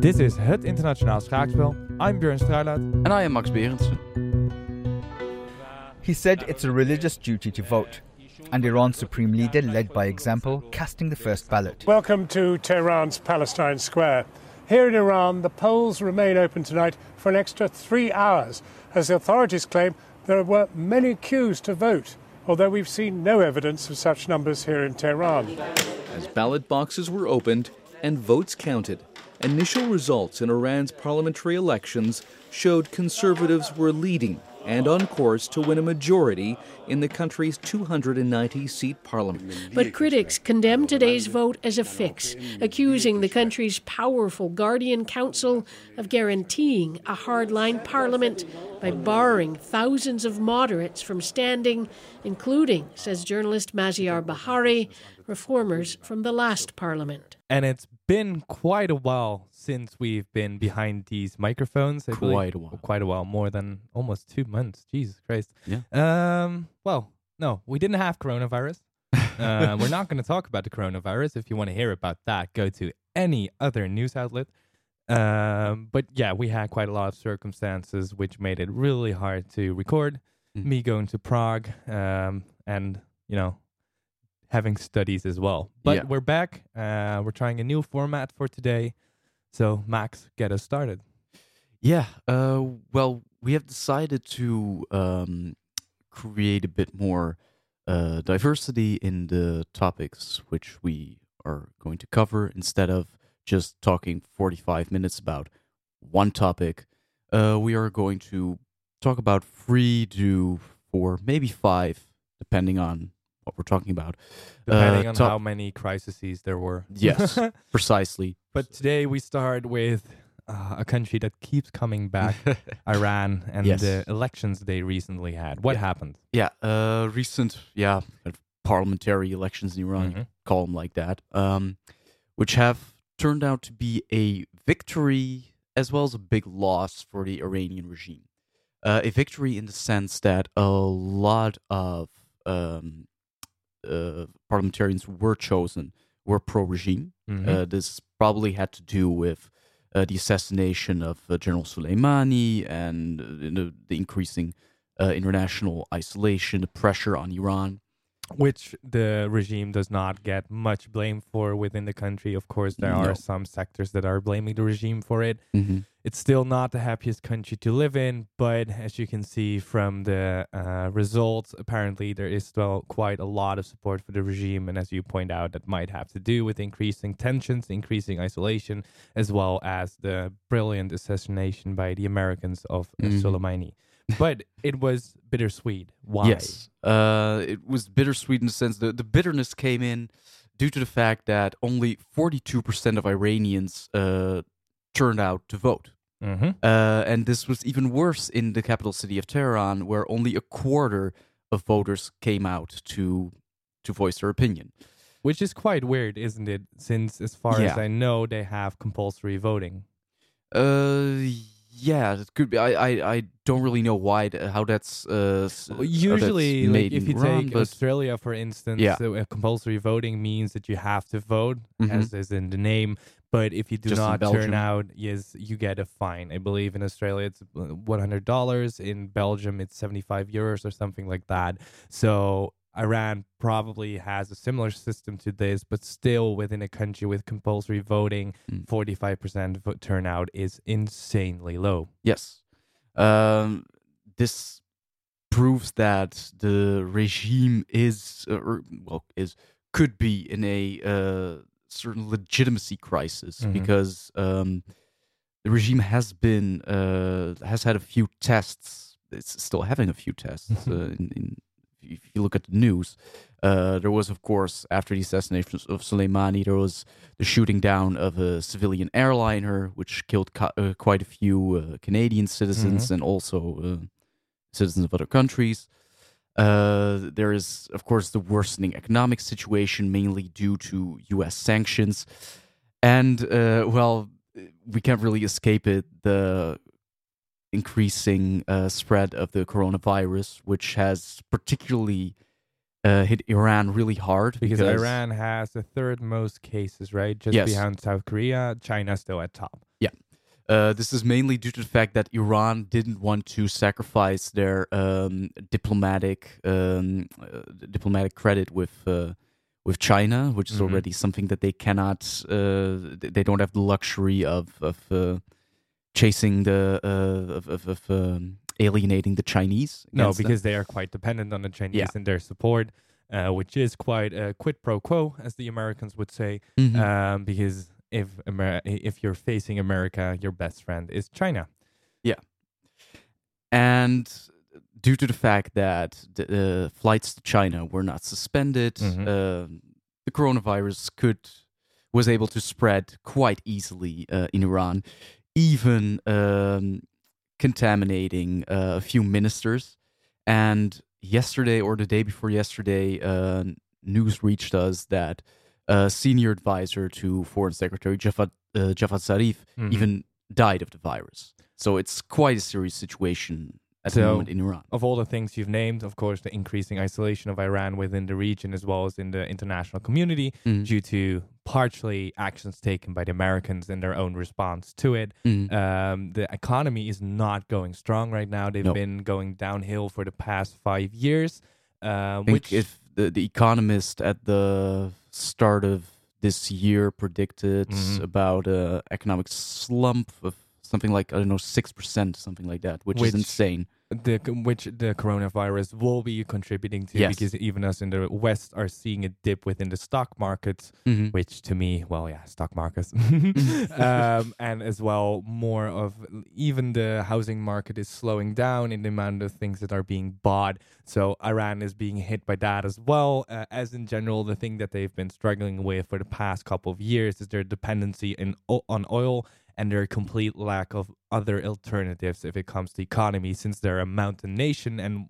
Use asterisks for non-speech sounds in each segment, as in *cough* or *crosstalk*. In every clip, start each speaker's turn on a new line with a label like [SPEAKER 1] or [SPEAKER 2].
[SPEAKER 1] Dit is het internationaal schaakspel. I'm Björn Struilaat.
[SPEAKER 2] And I am Max Berendsen.
[SPEAKER 3] He said it's a religious duty to vote, and Iran's supreme leader led by example, casting the first ballot.
[SPEAKER 4] Welcome to Tehran's Palestine Square. Here in Iran, the polls remain open tonight for an extra three hours, as the authorities claim there were many queues to vote, although we've seen no evidence of such numbers here in Tehran.
[SPEAKER 5] As ballot boxes were opened and votes counted, initial results in Iran's parliamentary elections showed conservatives were leading and on course to win a majority in the country's 290 seat parliament.
[SPEAKER 6] But critics condemn today's vote as a fix, accusing the country's powerful Guardian Council of guaranteeing a hardline parliament by barring thousands of moderates from standing, including, says journalist Maziar Bahari, reformers from the last parliament.
[SPEAKER 1] And it's been quite a while since we've been behind these microphones. I believe.
[SPEAKER 2] Quite a while.
[SPEAKER 1] Quite a while, more than almost two months. Jesus Christ.
[SPEAKER 2] Yeah.
[SPEAKER 1] Um. Well, no, we didn't have coronavirus. *laughs* uh, we're not going to talk about the coronavirus. If you want to hear about that, go to any other news outlet. Um, but yeah, we had quite a lot of circumstances which made it really hard to record.
[SPEAKER 2] Mm.
[SPEAKER 1] Me going to Prague, um, and you know, having studies as well. But
[SPEAKER 2] Yeah.
[SPEAKER 1] we're back. Uh, we're trying a new format for today. So Max, get us started.
[SPEAKER 2] Yeah, uh, well, we have decided to um, create a bit more uh, diversity in the topics which we are going to cover instead of just talking 45 minutes about one topic. Uh, we are going to talk about three to four, maybe five, depending on what we're talking about.
[SPEAKER 1] Depending
[SPEAKER 2] Uh,
[SPEAKER 1] on how many crises there were.
[SPEAKER 2] Yes, *laughs* precisely.
[SPEAKER 1] but today we start with uh, a country that keeps coming back, *laughs* Iran, and
[SPEAKER 2] Yes.
[SPEAKER 1] the elections they recently had. What
[SPEAKER 2] Yeah.
[SPEAKER 1] happened?
[SPEAKER 2] Yeah, uh, recent, yeah, parliamentary elections in Iran, you
[SPEAKER 1] Mhm.
[SPEAKER 2] call them like that, um, which have turned out to be a victory as well as a big loss for the Iranian regime. Uh, a victory in the sense that a lot of um, parliamentarians were chosen were pro-regime.
[SPEAKER 1] Mhm.
[SPEAKER 2] Uh, this probably had to do with uh, the assassination of uh, General Soleimani and uh, the, the increasing uh, international isolation, the pressure on Iran.
[SPEAKER 1] Which the regime does not get much blame for within the country. Of course, there
[SPEAKER 2] No.
[SPEAKER 1] are some sectors that are blaming the regime for it.
[SPEAKER 2] Mm-hmm.
[SPEAKER 1] It's still not the happiest country to live in, but as you can see from the uh, results, apparently there is still quite a lot of support for the regime. And as you point out, that might have to do with increasing tensions, increasing isolation, as well as the brilliant assassination by the Americans of uh,
[SPEAKER 2] Mhm.
[SPEAKER 1] Soleimani. But it was bittersweet. Why?
[SPEAKER 2] Yes, uh, it was bittersweet in the sense that the bitterness came in due to the fact that only 42% of Iranians uh, turned out to vote.
[SPEAKER 1] hmm
[SPEAKER 2] Uh, and this was even worse in the capital city of Tehran, where only a quarter of voters came out to to voice their opinion.
[SPEAKER 1] Which is quite weird, isn't it? Since, as far as I know, they have compulsory voting.
[SPEAKER 2] Uh, yeah, it could be. I, I, I don't really know why, how that's uh, s- how that's
[SPEAKER 1] Usually, like if you
[SPEAKER 2] Iran,
[SPEAKER 1] take Australia, for instance,
[SPEAKER 2] Yeah.
[SPEAKER 1] so, uh, compulsory voting means that you have to vote,
[SPEAKER 2] Mhm.
[SPEAKER 1] as is in the name. But if you do
[SPEAKER 2] Just
[SPEAKER 1] not turn out, yes, you get a fine. I believe in Australia it's uh, one hundred dollars. In Belgium, it's seventy five euros or something like that. So Iran probably has a similar system to this, but still within a country with compulsory voting,
[SPEAKER 2] Mm.
[SPEAKER 1] forty five percent turnout is insanely low.
[SPEAKER 2] yes, um, this proves that the regime is, uh, or, well, is could be in a uh, certain legitimacy crisis
[SPEAKER 1] Mhm.
[SPEAKER 2] because um, the regime has been uh, has had a few tests. It's still having a few tests. *laughs* uh, in, in, if you look at the news, uh, there was, of course, after the assassination of Soleimani, there was the shooting down of a civilian airliner, which killed ca- uh, quite a few uh, Canadian citizens and also uh, citizens of other countries. Uh, there is, of course, the worsening economic situation, mainly due to U.S. sanctions, and uh, well, we can't really escape it. The increasing uh, spread of the coronavirus, which has particularly uh, hit Iran really hard
[SPEAKER 1] because, Iran has the third most cases, right? Just
[SPEAKER 2] Yes.
[SPEAKER 1] behind South Korea. China still at top.
[SPEAKER 2] Uh, this is mainly due to the fact that Iran didn't want to sacrifice their um, diplomatic um, uh, diplomatic credit with uh, with China, which is
[SPEAKER 1] Mhm.
[SPEAKER 2] already something that they cannot. Uh, they don't have the luxury of of uh, chasing the uh, of of, of um, alienating the Chinese.
[SPEAKER 1] No,
[SPEAKER 2] against them.
[SPEAKER 1] because they are quite dependent on the Chinese
[SPEAKER 2] Yeah.
[SPEAKER 1] and their support, uh, which is quite a quid pro quo, as the Americans would say.
[SPEAKER 2] Mhm.
[SPEAKER 1] Um, because if Amer- if you're facing America, your best friend is China.
[SPEAKER 2] Yeah, and due to the fact that the uh, flights to China were not suspended,
[SPEAKER 1] Mhm.
[SPEAKER 2] um, the coronavirus could was able to spread quite easily uh, in Iran, even um, contaminating uh, a few ministers. And yesterday or the day before yesterday, uh, news reached us that a senior advisor to Foreign Secretary Javad, uh, Zarif
[SPEAKER 1] Mhm.
[SPEAKER 2] even died of the virus. So it's quite a serious situation at the
[SPEAKER 1] So-
[SPEAKER 2] moment in Iran.
[SPEAKER 1] Of all the things you've named, of course, the increasing isolation of Iran within the region as well as in the international community
[SPEAKER 2] Mhm.
[SPEAKER 1] due to partially actions taken by the Americans in their own response to it.
[SPEAKER 2] Mhm.
[SPEAKER 1] Um, the economy is not going strong right now. They've
[SPEAKER 2] No.
[SPEAKER 1] been going downhill for the past five years. Um,
[SPEAKER 2] think
[SPEAKER 1] which
[SPEAKER 2] if the, the economist at the start of this year predicted
[SPEAKER 1] Mhm.
[SPEAKER 2] about a economic slump of something like I don't know six percent, something like that, which,
[SPEAKER 1] Which-
[SPEAKER 2] is insane.
[SPEAKER 1] the which the coronavirus will be contributing to
[SPEAKER 2] Yes.
[SPEAKER 1] because even us in the West are seeing a dip within the stock markets,
[SPEAKER 2] Mhm.
[SPEAKER 1] which to me, well, yeah, stock markets, *laughs* um, and as well more of even the housing market is slowing down in the amount of things that are being bought. So Iran is being hit by that as well. Uh, as in general, the thing that they've been struggling with for the past couple of years is their dependency in on oil and their complete lack of other alternatives if it comes to economy, since they're a mountain nation and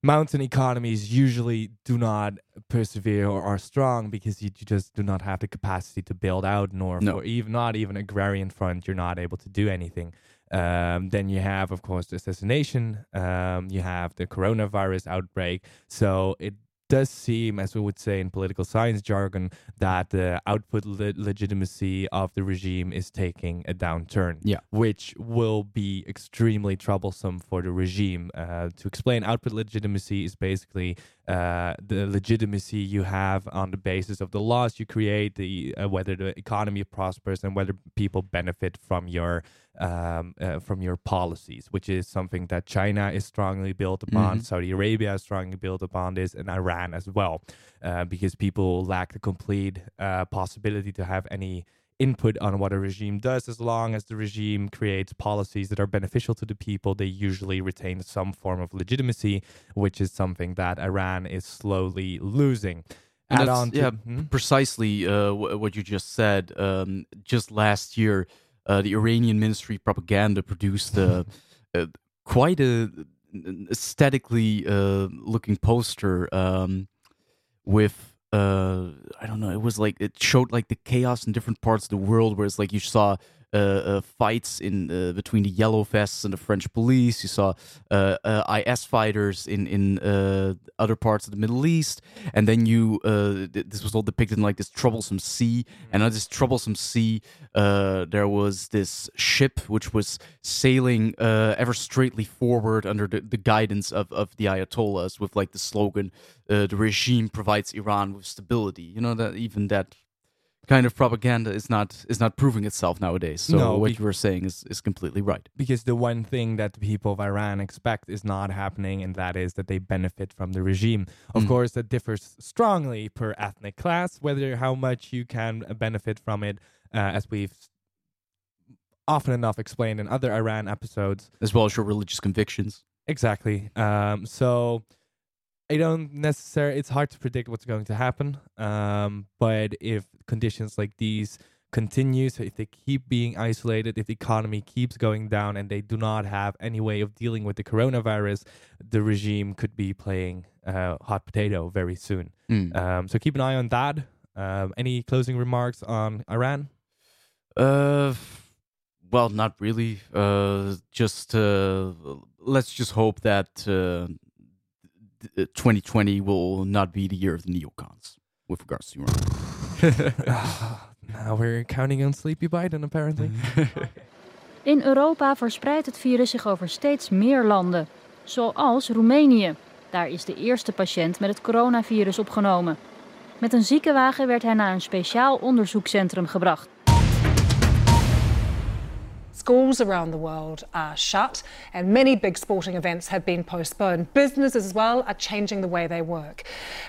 [SPEAKER 1] mountain economies usually do not persevere or are strong because you, just do not have the capacity to build out nor
[SPEAKER 2] No.
[SPEAKER 1] for even not even agrarian front you're not able to do anything um, then you have of course the assassination um, you have the coronavirus outbreak so it does seem as we would say in political science jargon that the output le- legitimacy of the regime is taking a downturn
[SPEAKER 2] Yeah.
[SPEAKER 1] which will be extremely troublesome for the regime. Uh, to explain, output legitimacy is basically uh, the legitimacy you have on the basis of the laws you create, the uh, whether the economy prospers and whether people benefit from your um, uh, from your policies, which is something that China is strongly built upon,
[SPEAKER 2] Mhm.
[SPEAKER 1] Saudi Arabia is strongly built upon this, and Iran as well, uh, because people lack the complete uh, possibility to have any input on what a regime does as long as the regime creates policies that are beneficial to the people they usually retain some form of legitimacy which is something that iran is slowly losing
[SPEAKER 2] And
[SPEAKER 1] Add on to-
[SPEAKER 2] yeah,
[SPEAKER 1] Hmm?
[SPEAKER 2] precisely uh, wh- what you just said. Um, just last year, the Iranian Ministry Propaganda produced uh, uh, quite a aesthetically uh, looking poster um, with. Uh, I don't know. It was like it showed like the chaos in different parts of the world, where it's like you saw uh, uh, fights in uh, between the yellow vests and the French police. You saw uh, uh, IS fighters in in uh, other parts of the Middle East, and then you uh, th- this was all depicted in like this troublesome sea. And on this troublesome sea, uh, there was this ship which was sailing uh, ever straightly forward under the, the guidance of of the Ayatollahs, with like the slogan, uh, "The regime provides Iran with stability." You know that even that kind of propaganda is not is not proving itself nowadays. So
[SPEAKER 1] No,
[SPEAKER 2] what you were saying is is completely right.
[SPEAKER 1] because the one thing that the people of Iran expect is not happening, and that is that they benefit from the regime. Of
[SPEAKER 2] Mm.
[SPEAKER 1] course, that differs strongly per ethnic class, whether how much you can benefit from it, uh, as we've often enough explained in other Iran episodes.
[SPEAKER 2] As well as your religious convictions.
[SPEAKER 1] Exactly. Um, so I don't necessarily. It's hard to predict what's going to happen. Um, but if conditions like these continue, so if they keep being isolated, if the economy keeps going down, and they do not have any way of dealing with the coronavirus, the regime could be playing uh, hot potato very soon.
[SPEAKER 2] Mm.
[SPEAKER 1] Um, so keep an eye on that. Um, any closing remarks on Iran?
[SPEAKER 2] Uh, well, not really. Uh, just uh, let's just hope that uh, 2020 will not be the year of the neocons with regards to Iran. *laughs*
[SPEAKER 1] now we're counting on Sleepy Biden, apparently. *laughs*
[SPEAKER 7] In Europa verspreidt het virus zich over steeds meer landen, zoals Roemenië. Daar is de eerste patiënt met het coronavirus opgenomen. Met een ziekenwagen werd hij naar een speciaal onderzoekscentrum gebracht.
[SPEAKER 8] Schools around the world are shut, and many big sporting events have been postponed. Businesses as well are changing the way they work.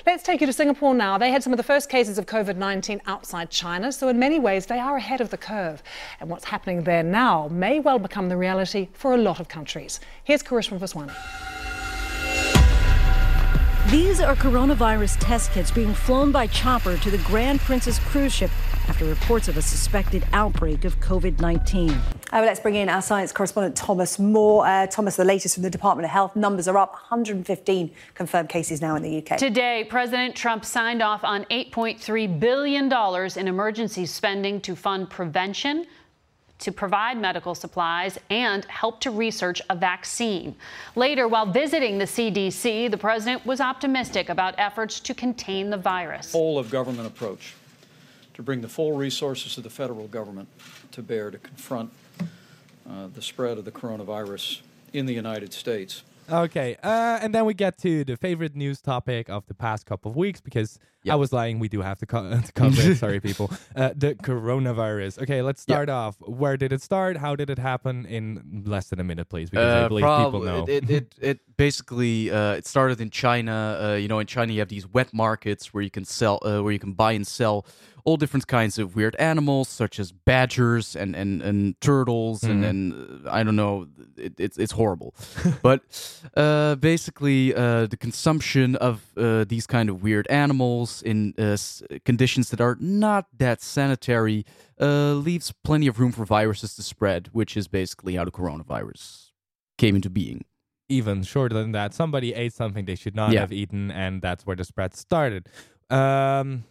[SPEAKER 8] Let's take you to Singapore now. They had some of the first cases of COVID 19 outside China, so in many ways they are ahead of the curve. And what's happening there now may well become the reality for a lot of countries. Here's Karishma Vaswani.
[SPEAKER 9] These are coronavirus test kits being flown by chopper to the Grand Princess cruise ship after reports of a suspected outbreak of COVID 19. Uh,
[SPEAKER 10] well, let's bring in our science correspondent Thomas Moore. Uh, Thomas, the latest from the Department of Health numbers are up 115 confirmed cases now in the UK.
[SPEAKER 11] Today, President Trump signed off on $8.3 billion in emergency spending to fund prevention to provide medical supplies and help to research a vaccine. Later, while visiting the CDC, the president was optimistic about efforts to contain the virus.
[SPEAKER 12] Whole of government approach to bring the full resources of the federal government to bear to confront uh, the spread of the coronavirus in the United States.
[SPEAKER 1] Okay, uh, and then we get to the favorite news topic of the past couple of weeks because yep. I was lying. We do have to, co- *laughs* to cover it. Sorry, people. Uh, the coronavirus. Okay, let's start yep. off. Where did it start? How did it happen? In less than a minute, please, because uh, I believe prob- people know.
[SPEAKER 2] It it, it basically uh, it started in China. Uh, you know, in China you have these wet markets where you can sell, uh, where you can buy and sell all different kinds of weird animals, such as badgers and and, and turtles, mm. and and uh, I don't know, it, it's it's horrible. but uh, basically, uh, the consumption of uh, these kind of weird animals in uh, conditions that are not that sanitary uh, leaves plenty of room for viruses to spread, which is basically how the coronavirus came into being
[SPEAKER 1] even shorter than that. Somebody ate something they should not yeah. have eaten, and that's where the spread started. Um,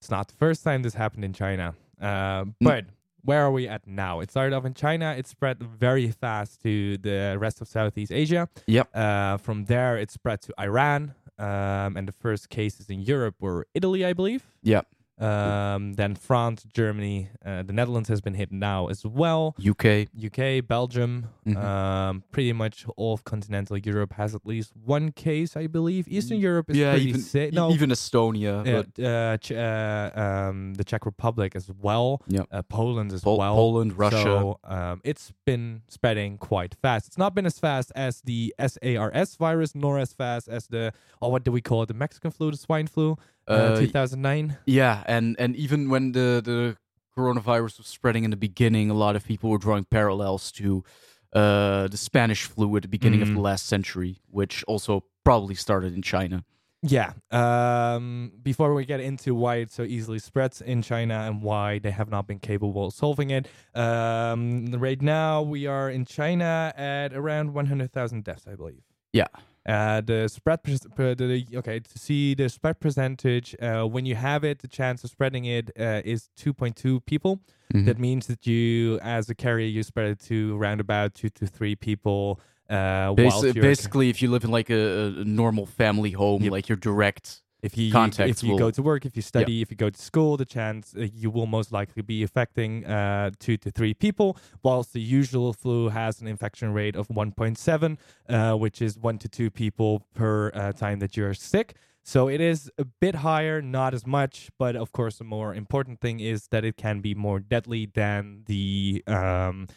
[SPEAKER 1] it's not the first time this happened in China. Uh, but where are we at now? It started off in China. It spread very fast to the rest of Southeast Asia.
[SPEAKER 2] Yep.
[SPEAKER 1] Uh, from there, it spread to Iran. Um, and the first cases in Europe were Italy, I believe.
[SPEAKER 2] Yep.
[SPEAKER 1] Um, then France, Germany, uh, the Netherlands has been hit now as well.
[SPEAKER 2] UK,
[SPEAKER 1] UK, Belgium, mm-hmm. um, pretty much all of continental Europe has at least one case, I believe. Eastern Europe is
[SPEAKER 2] yeah,
[SPEAKER 1] pretty
[SPEAKER 2] even,
[SPEAKER 1] sick.
[SPEAKER 2] No, even Estonia,
[SPEAKER 1] uh, uh, Ch- uh, um, the Czech Republic as well.
[SPEAKER 2] Yep.
[SPEAKER 1] Uh, Poland as
[SPEAKER 2] Pol-
[SPEAKER 1] well.
[SPEAKER 2] Poland, Russia.
[SPEAKER 1] So um, it's been spreading quite fast. It's not been as fast as the SARS virus, nor as fast as the oh, what do we call it? The Mexican flu, the swine flu. Uh, 2009.
[SPEAKER 2] Yeah, and and even when the the coronavirus was spreading in the beginning, a lot of people were drawing parallels to uh, the Spanish flu at the beginning mm. of the mm. last century, which also probably started in China.
[SPEAKER 1] Yeah. Um, before we get into why it so easily spreads in China and why they have not been capable of solving it, um, right now we are in China at around 100,000 deaths, I believe.
[SPEAKER 2] Yeah.
[SPEAKER 1] Uh, the spread, the, okay, to see the spread percentage, uh, when you have it, the chance of spreading it uh, is 2.2 people. Mm-hmm. That means that you, as a carrier, you spread it to around about two to three people. Uh,
[SPEAKER 2] basically, if you live in like a, a normal family home, yep. like your direct
[SPEAKER 1] if you
[SPEAKER 2] Context
[SPEAKER 1] if you
[SPEAKER 2] will,
[SPEAKER 1] go to work, if you study, if you go to school, the chance uh, you will most likely be affecting uh, two to three people, whilst the usual flu has an infection rate of 1.7, uh, which is one to two people per uh, time that you're sick. So it is a bit higher, not as much, but of course, the more important thing is that it can be more deadly than the um,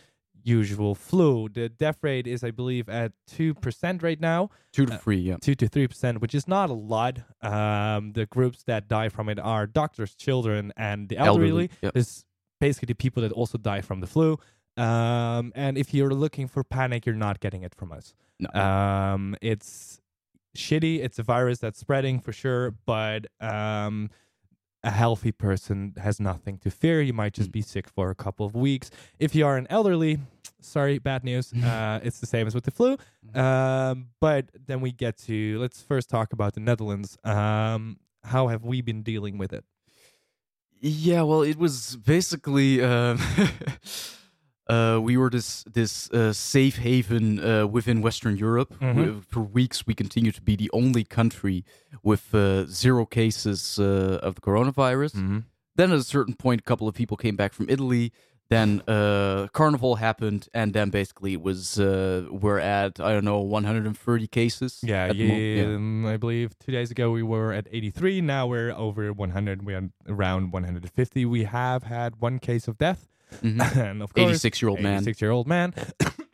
[SPEAKER 1] usual flu. The death rate is, I believe, at two percent right now.
[SPEAKER 2] Two to uh, three, yeah.
[SPEAKER 1] Two to three percent, which is not a lot. Um, the groups that die from it are doctors, children, and the elderly. elderly yep. Is basically the people that also die from the flu. Um, and if you're looking for panic, you're not getting it from us.
[SPEAKER 2] No.
[SPEAKER 1] Um, it's shitty. It's a virus that's spreading for sure, but um, a healthy person has nothing to fear. You might just mm. be sick for a couple of weeks. If you are an elderly, sorry, bad news. *laughs* Uh, it's the same as with the flu. Mm-hmm. Um, but then we get to let's first talk about the Netherlands. Um, how have we been dealing with it?
[SPEAKER 2] Yeah, well, it was basically. Um, *laughs* uh, we were this this uh, safe haven uh, within Western Europe.
[SPEAKER 1] Mhm.
[SPEAKER 2] We- for weeks, we continue to be the only country with uh, zero cases uh, of the coronavirus.
[SPEAKER 1] Mhm.
[SPEAKER 2] Then, at a certain point, a couple of people came back from Italy. Then uh, Carnival happened, and then basically it was uh, we're at I don't know 130 cases.
[SPEAKER 1] Yeah,
[SPEAKER 2] mo-
[SPEAKER 1] yeah, um, I believe two days ago we were at 83. Now we're over 100. We're around 150. We have had one case of death,
[SPEAKER 2] Mhm. *laughs*
[SPEAKER 1] and of course,
[SPEAKER 2] 86-year-old man.
[SPEAKER 1] 86 year old man.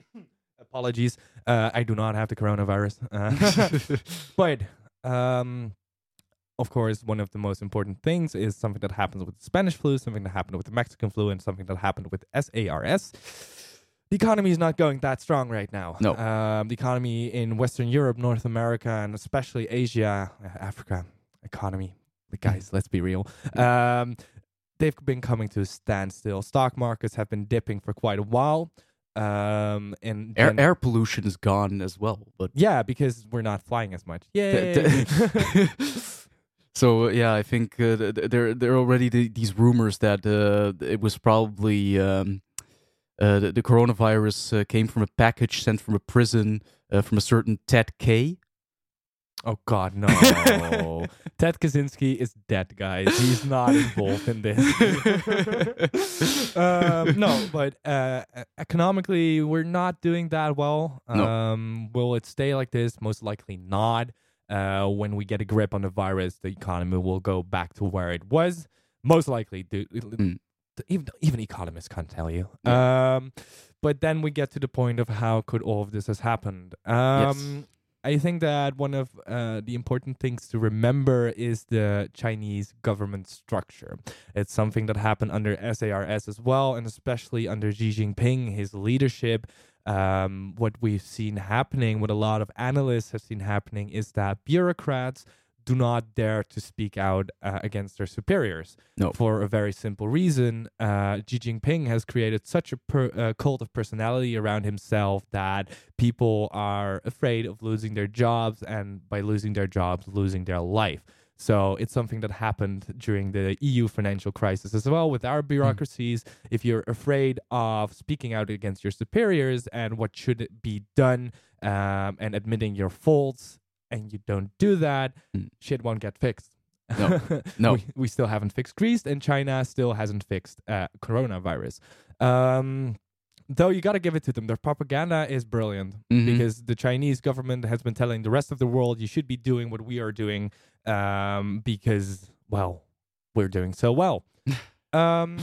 [SPEAKER 1] *coughs* Apologies, uh, I do not have the coronavirus, uh, *laughs* but um, of course, one of the most important things is something that happens with the Spanish flu, something that happened with the Mexican flu, and something that happened with SARS. The economy is not going that strong right now.
[SPEAKER 2] No.
[SPEAKER 1] Um, the economy in Western Europe, North America, and especially Asia, uh, Africa economy, the guys, let's be real. Um, they've been coming to a standstill. Stock markets have been dipping for quite a while. Um, and
[SPEAKER 2] air
[SPEAKER 1] then-
[SPEAKER 2] air pollution is gone as well. But
[SPEAKER 1] yeah, because we're not flying as much. Yay! *laughs*
[SPEAKER 2] so yeah, I think uh, th- th- there there are already the, these rumors that uh, it was probably um, uh, the, the coronavirus uh, came from a package sent from a prison uh, from a certain Ted K.
[SPEAKER 1] Oh God, no! *laughs* Ted Kaczynski is dead, guys. He's not involved in this. *laughs* um, no, but uh, economically, we're not doing that well.
[SPEAKER 2] No.
[SPEAKER 1] Um, will it stay like this? Most likely not. Uh, when we get a grip on the virus, the economy will go back to where it was. Most likely, dude.
[SPEAKER 2] Mm.
[SPEAKER 1] Even even economists can't tell you. Um, but then we get to the point of how could all of this has happened. Um, I think that one of uh, the important things to remember is the Chinese government structure. It's something that happened under SARS as well, and especially under Xi Jinping, his leadership. Um, what we've seen happening, what a lot of analysts have seen happening, is that bureaucrats do not dare to speak out uh, against their superiors.
[SPEAKER 2] No.
[SPEAKER 1] For a very simple reason, uh, Xi Jinping has created such a per, uh, cult of personality around himself that people are afraid of losing their jobs, and by losing their jobs, losing their life. So it's something that happened during the EU financial crisis as well with our bureaucracies. If you're afraid of speaking out against your superiors and what should be done um, and admitting your faults, and you don't do that, shit won't get fixed.
[SPEAKER 2] No. *laughs* No.
[SPEAKER 1] we, we still haven't fixed Greece, and China still hasn't fixed uh, coronavirus. Um, though you got to give it to them, their propaganda is brilliant
[SPEAKER 2] Mhm.
[SPEAKER 1] because the Chinese government has been telling the rest of the world you should be doing what we are doing um, because, well, we're doing so well. *laughs* um,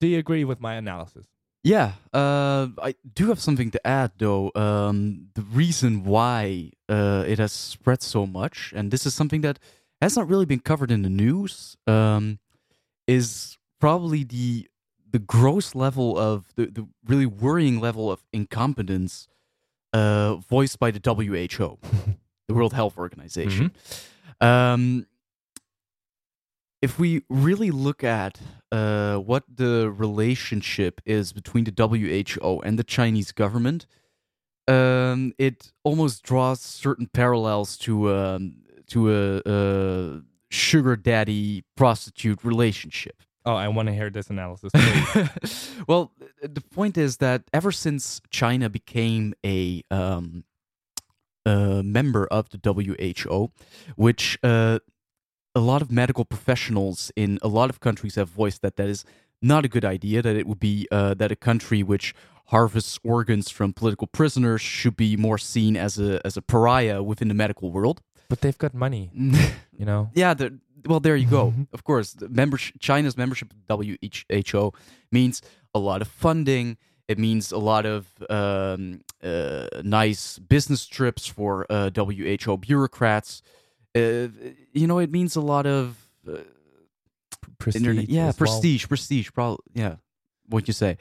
[SPEAKER 1] do you agree with my analysis?
[SPEAKER 2] Yeah, uh, I do have something to add though. Um, the reason why uh, it has spread so much, and this is something that has not really been covered in the news, um, is probably the the gross level of the, the really worrying level of incompetence uh, voiced by the WHO, *laughs* the World Health Organization. Um, if we really look at uh, what the relationship is between the WHO and the Chinese government, um, it almost draws certain parallels to um, to a, a sugar daddy prostitute relationship.
[SPEAKER 1] Oh, I want to hear this analysis. *laughs*
[SPEAKER 2] well, the point is that ever since China became a um, a member of the WHO, which uh, a lot of medical professionals in a lot of countries have voiced that that is not a good idea. That it would be uh, that a country which harvests organs from political prisoners should be more seen as a as a pariah within the medical world.
[SPEAKER 1] but they've got money, *laughs* you know?
[SPEAKER 2] Yeah, the, well, there you go. *laughs* of course, the membership, China's membership of WHO means a lot of funding. It means a lot of um, uh, nice business trips for uh, WHO bureaucrats. Uh, you know, it means a lot of uh,
[SPEAKER 1] Prestige
[SPEAKER 2] internet- yeah,
[SPEAKER 1] as well.
[SPEAKER 2] prestige, prestige. Probably, yeah. What you say,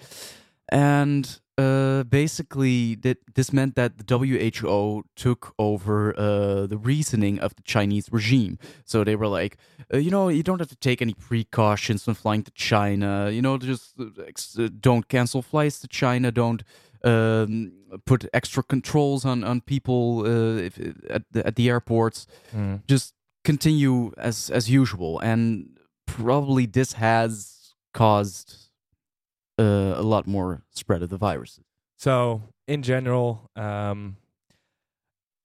[SPEAKER 2] and uh, basically, that this meant that the WHO took over uh, the reasoning of the Chinese regime. So they were like, uh, you know, you don't have to take any precautions when flying to China. You know, just uh, uh, don't cancel flights to China. Don't um, put extra controls on on people uh, if, at the, at the airports.
[SPEAKER 1] Mm.
[SPEAKER 2] Just continue as as usual, and probably this has caused uh, a lot more spread of the viruses.
[SPEAKER 1] So, in general, um,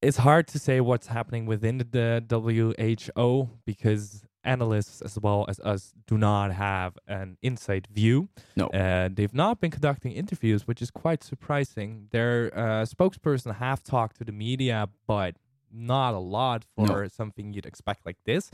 [SPEAKER 1] it's hard to say what's happening within the WHO because analysts, as well as us, do not have an inside view.
[SPEAKER 2] No.
[SPEAKER 1] Uh, they've not been conducting interviews, which is quite surprising. Their uh, spokesperson have talked to the media, but not a lot for
[SPEAKER 2] No.
[SPEAKER 1] something you'd expect like this.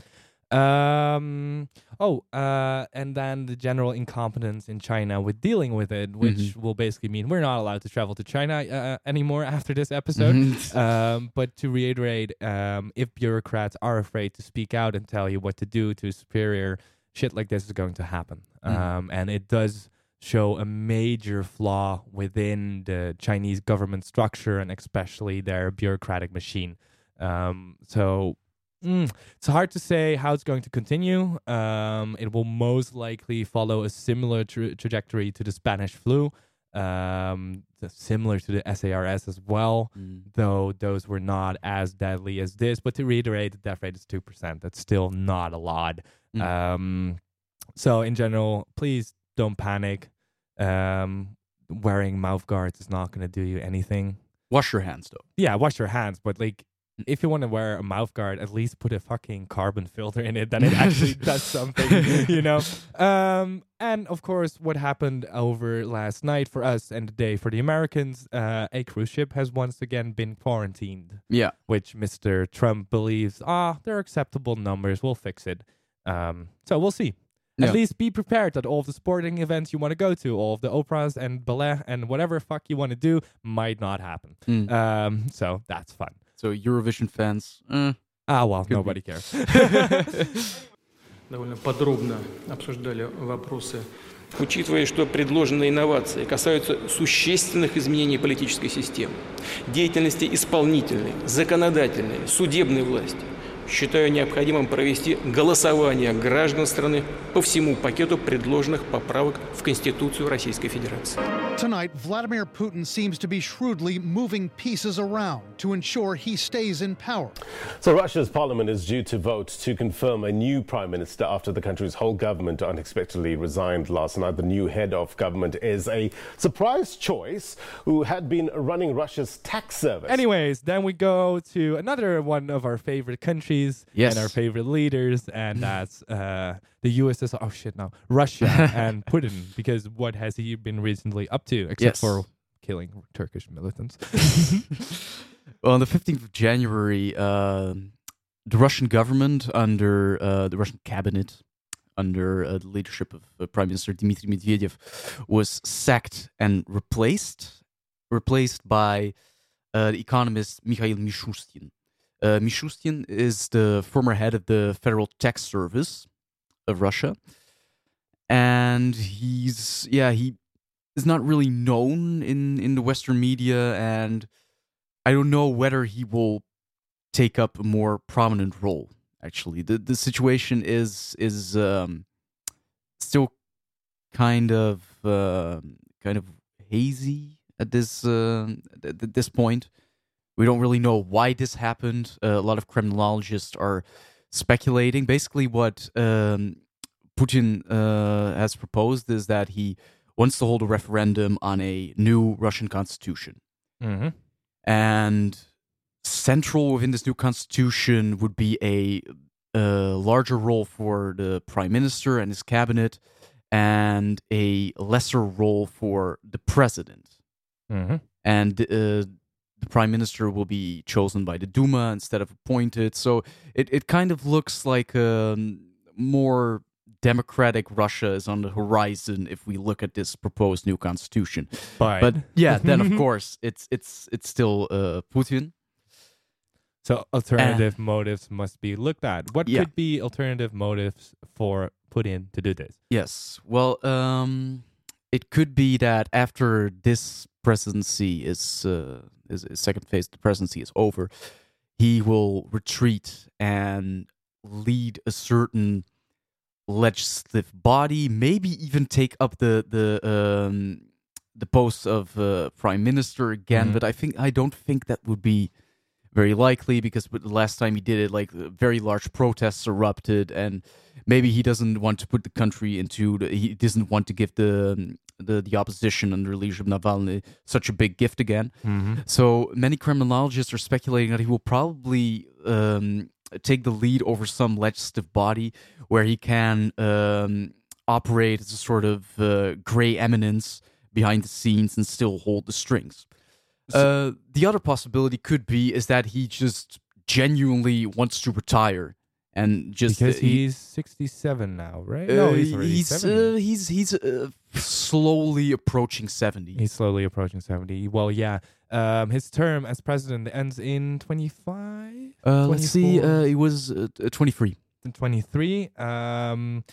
[SPEAKER 1] Um. Oh, uh, and then the general incompetence in China with dealing with it, which
[SPEAKER 2] Mhm.
[SPEAKER 1] will basically mean we're not allowed to travel to China uh, anymore *laughs* after this episode.
[SPEAKER 2] Mhm.
[SPEAKER 1] um, but to reiterate, um, if bureaucrats are afraid to speak out and tell you what to do to a superior, shit like this is going to happen.
[SPEAKER 2] Mhm.
[SPEAKER 1] Um, and it does show a major flaw within the Chinese government structure and especially their bureaucratic machine. Um, so mm, it's hard to say how it's going to continue. Um, it will most likely follow a similar tra- trajectory to the Spanish flu, um, similar to the SARS as well,
[SPEAKER 2] Mm.
[SPEAKER 1] though those were not as deadly as this. But to reiterate, the death rate is 2%. That's still not a lot.
[SPEAKER 2] Mm.
[SPEAKER 1] Um, so, in general, please don't panic. Um, wearing mouth guards is not going to do you anything.
[SPEAKER 2] Wash your hands though.
[SPEAKER 1] Yeah, wash your hands, but like if you want to wear a mouth guard, at least put a fucking carbon filter in it, then it *laughs* actually does something, you know. Um, and of course, what happened over last night for us and the day for the Americans, uh, a cruise ship has once again been quarantined.
[SPEAKER 2] Yeah.
[SPEAKER 1] which Mr. Trump believes, ah, they're acceptable numbers. We'll fix it. Um, so we'll see.
[SPEAKER 2] Yeah.
[SPEAKER 1] At least be prepared that all of the sporting events you want to go to, all of the operas and ballet and whatever fuck you want to do might not happen.
[SPEAKER 2] Mm.
[SPEAKER 1] Um, so that's fun.
[SPEAKER 2] So Eurovision fans, eh,
[SPEAKER 1] Ah, well,
[SPEAKER 2] Could be.
[SPEAKER 1] nobody cares. *laughs*
[SPEAKER 13] довольно подробно обсуждали вопросы
[SPEAKER 14] Учитывая, что предложенные инновации касаются существенных изменений политической системы, деятельности исполнительной, законодательной, судебной власти, считаю необходимым провести голосование граждан страны по всему пакету предложенных поправок в Конституцию Российской Федерации.
[SPEAKER 15] Tonight, Vladimir Putin seems to be shrewdly moving pieces around to ensure he stays in power.
[SPEAKER 16] So, Russia's parliament is due to vote to confirm a new prime minister after the country's whole government unexpectedly resigned last night. The new head of government is a surprise choice who had been running Russia's tax service.
[SPEAKER 1] Anyways, then we go to another one of our favorite countries
[SPEAKER 2] Yes.
[SPEAKER 1] and our favorite leaders, and that's uh, the USSR. Oh shit, no, Russia *laughs* and Putin. Because what has he been recently up to, except
[SPEAKER 2] Yes.
[SPEAKER 1] for killing Turkish militants? *laughs*
[SPEAKER 2] Well, on the 15th of January, uh, the Russian government, under uh, the Russian cabinet, under uh, the leadership of uh, Prime Minister Dmitry Medvedev, was sacked and replaced, replaced by uh, the economist Mikhail Mishustin. Uh, Mishustin is the former head of the Federal Tax Service of Russia, and he's yeah he is not really known in in the Western media and. I don't know whether he will take up a more prominent role. Actually, the the situation is is um, still kind of uh, kind of hazy at this uh, at this point. We don't really know why this happened. Uh, a lot of Kremlinologists are speculating. Basically, what um, Putin uh, has proposed is that he wants to hold a referendum on a new Russian constitution
[SPEAKER 1] mm-hmm.
[SPEAKER 2] and central within this new constitution would be a, a larger role for the prime minister and his cabinet and a lesser role for the president
[SPEAKER 1] Mm-hmm.
[SPEAKER 2] and uh, the prime minister will be chosen by the duma instead of appointed so it, it kind of looks like a more democratic russia is on the horizon if we look at this proposed new constitution
[SPEAKER 1] But-
[SPEAKER 2] but yeah then of *laughs* course it's it's it's still uh, putin
[SPEAKER 1] So alternative motives must be looked at. What
[SPEAKER 2] Yeah.
[SPEAKER 1] could be alternative motives for Putin to do this?
[SPEAKER 2] Yes. Well, um, it could be that after this presidency is, uh, is, is second phase, the presidency is over, he will retreat and lead a certain legislative body, maybe even take up the the um, the post of uh, prime minister again.
[SPEAKER 1] Mhm.
[SPEAKER 2] But I think I don't think that would be very likely because the last time he did it, like very large protests erupted, and maybe he doesn't want to put the country into. The, he doesn't want to give the um, the the opposition under the leadership of Navalny such a big gift again.
[SPEAKER 1] Mhm.
[SPEAKER 2] So many Kremlinologists are speculating that he will probably um, take the lead over some legislative body where he can um, operate as a sort of uh, gray eminence behind the scenes and still hold the strings. Uh, the other possibility could be is that he just genuinely wants to retire and just
[SPEAKER 1] because
[SPEAKER 2] he-
[SPEAKER 1] he's 67 now, right?
[SPEAKER 2] uh,
[SPEAKER 1] no, he's already
[SPEAKER 2] he's
[SPEAKER 1] 70.
[SPEAKER 2] uh, he's he's uh, slowly approaching seventy.
[SPEAKER 1] He's slowly approaching 70. Well, yeah. Um, his term as president ends in 25?
[SPEAKER 2] Uh, let's see. Uh, he was uh, uh, twenty three.
[SPEAKER 1] in 23. Um,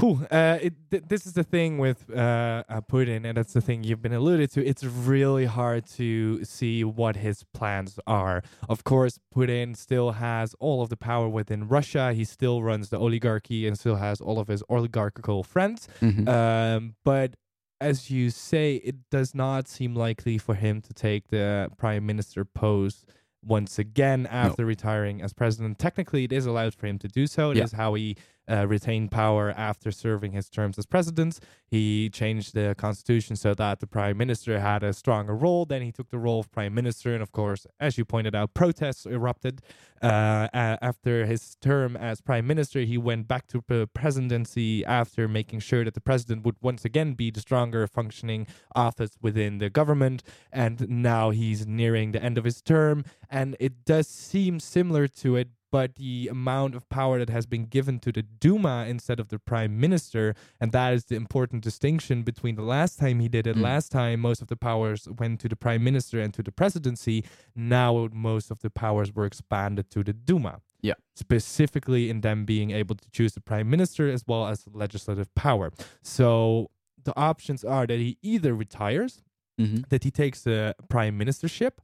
[SPEAKER 1] phew, uh, th- this is the thing with uh, uh, Putin, and that's the thing you've been alluded to. It's really hard to see what his plans are. Of course, Putin still has all of the power within Russia. He still runs the oligarchy and still has all of his oligarchical friends.
[SPEAKER 2] Mhm.
[SPEAKER 1] Um, but as you say, it does not seem likely for him to take the prime minister post once again after retiring as president. Technically, it is allowed for him to do so. It is
[SPEAKER 2] Yeah.
[SPEAKER 1] how he uh, retained power after serving his terms as president. He changed the constitution so that the prime minister had a stronger role. Then he took the role of prime minister, and of course, as you pointed out, protests erupted. Uh, after his term as prime minister, he went back to the presidency after making sure that the president would once again be the stronger functioning office within the government. And now he's nearing the end of his term, and it does seem similar to it. But the amount of power that has been given to the Duma instead of the prime minister, and that is the important distinction between the last time he did it.
[SPEAKER 2] Mm.
[SPEAKER 1] Last time, most of the powers went to the prime minister and to the presidency. Now, most of the powers were expanded to the Duma
[SPEAKER 2] Yeah.
[SPEAKER 1] specifically in them being able to choose the prime minister as well as legislative power. So the options are that he either retires,
[SPEAKER 2] Mhm.
[SPEAKER 1] that he takes the prime ministership,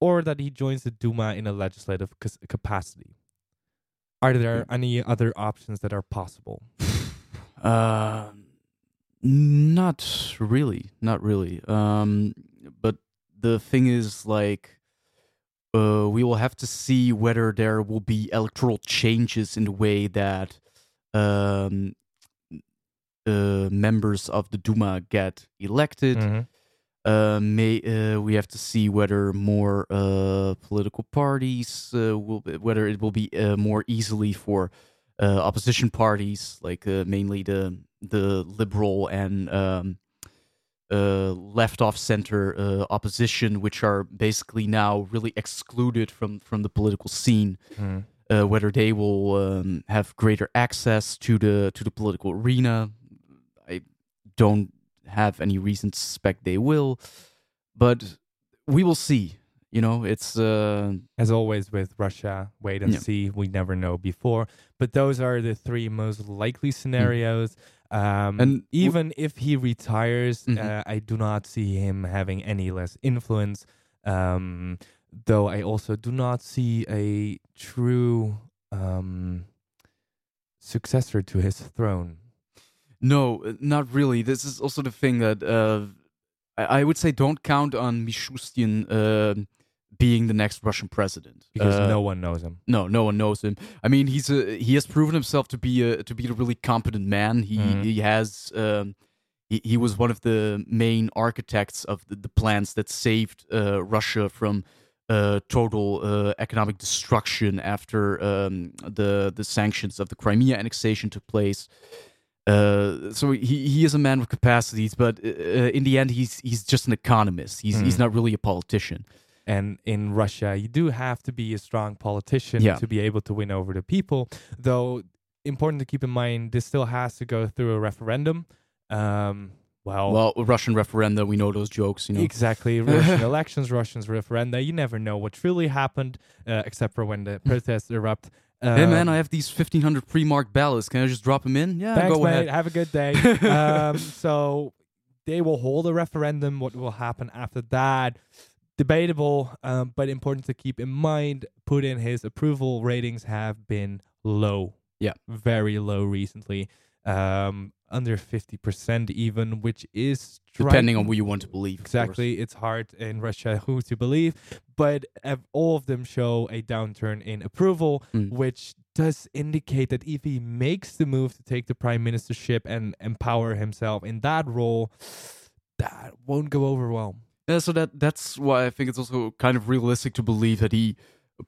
[SPEAKER 1] or that he joins the Duma in a legislative capacity. Are there any other options that are possible? *sighs*
[SPEAKER 2] Uh, not really, not really. Um, but the thing is, like, uh, we will have to see whether there will be electoral changes in the way that um, uh, members of the Duma get elected.
[SPEAKER 1] Mhm.
[SPEAKER 2] Uh, may uh, we have to see whether more uh, political parties uh, will be, whether it will be uh, more easily for uh, opposition parties like uh, mainly the the liberal and um, uh, left off center uh, opposition, which are basically now really excluded from from the political scene. Uh, whether they will um, have greater access to the to the political arena, I don't have any reason to suspect they will, but we will see. You know, it's uh,
[SPEAKER 1] As always with Russia, wait and
[SPEAKER 2] Yeah.
[SPEAKER 1] see. We never know before. But those are the three most likely scenarios. Um,
[SPEAKER 2] And w-
[SPEAKER 1] even if he retires,
[SPEAKER 2] Mhm.
[SPEAKER 1] uh, I do not see him having any less influence. Um, though I also do not see a true um, successor to his throne.
[SPEAKER 2] No, uh, not really. This is also the thing that uh, I, I would say don't count on Mishustin uh, being the next Russian president
[SPEAKER 1] Because
[SPEAKER 2] Uh,
[SPEAKER 1] no one knows him.
[SPEAKER 2] No, no one knows him. I mean, he's a, he has proven himself to be a to be a really competent man. He
[SPEAKER 1] Mhm.
[SPEAKER 2] he has um, he, he was one of the main architects of the, the plans that saved uh, Russia from uh, total uh, economic destruction after um, the the sanctions of the Crimea annexation took place. Uh, so he, he is a man with capacities, but uh, in the end, he's he's just an economist. He's he's
[SPEAKER 1] Mm.
[SPEAKER 2] not really a politician.
[SPEAKER 1] And in Russia, you do have to be a strong politician
[SPEAKER 2] Yeah.
[SPEAKER 1] to be able to win over the people. Though, important to keep in mind, this still has to go through a referendum. Um, well,
[SPEAKER 2] Well, Russian referenda, we know those jokes, you know.
[SPEAKER 1] exactly. Russian *laughs* elections, Russians referenda. You never know what truly happened, uh, except for when the protests erupt.
[SPEAKER 2] Hey man,
[SPEAKER 1] Um,
[SPEAKER 2] I have these fifteen hundred pre-marked ballots. Can I just drop them in? Yeah,
[SPEAKER 1] Thanks,
[SPEAKER 2] go
[SPEAKER 1] mate.
[SPEAKER 2] ahead.
[SPEAKER 1] Have a good day. *laughs* um, so they will hold a referendum. What will happen after that? Debatable, um, but important to keep in mind. Putin, his approval ratings have been low.
[SPEAKER 2] Yeah.
[SPEAKER 1] very low recently. Um, under fifty percent, even, which is
[SPEAKER 2] Depending on who you want to believe.
[SPEAKER 1] Exactly. It's hard in Russia *laughs* who to believe, but all of them show a downturn in approval,
[SPEAKER 2] Mm.
[SPEAKER 1] which does indicate that if he makes the move to take the prime ministership and empower himself in that role, *sighs* that won't go over well.
[SPEAKER 2] Yeah, so that that's why I think it's also kind of realistic to believe that he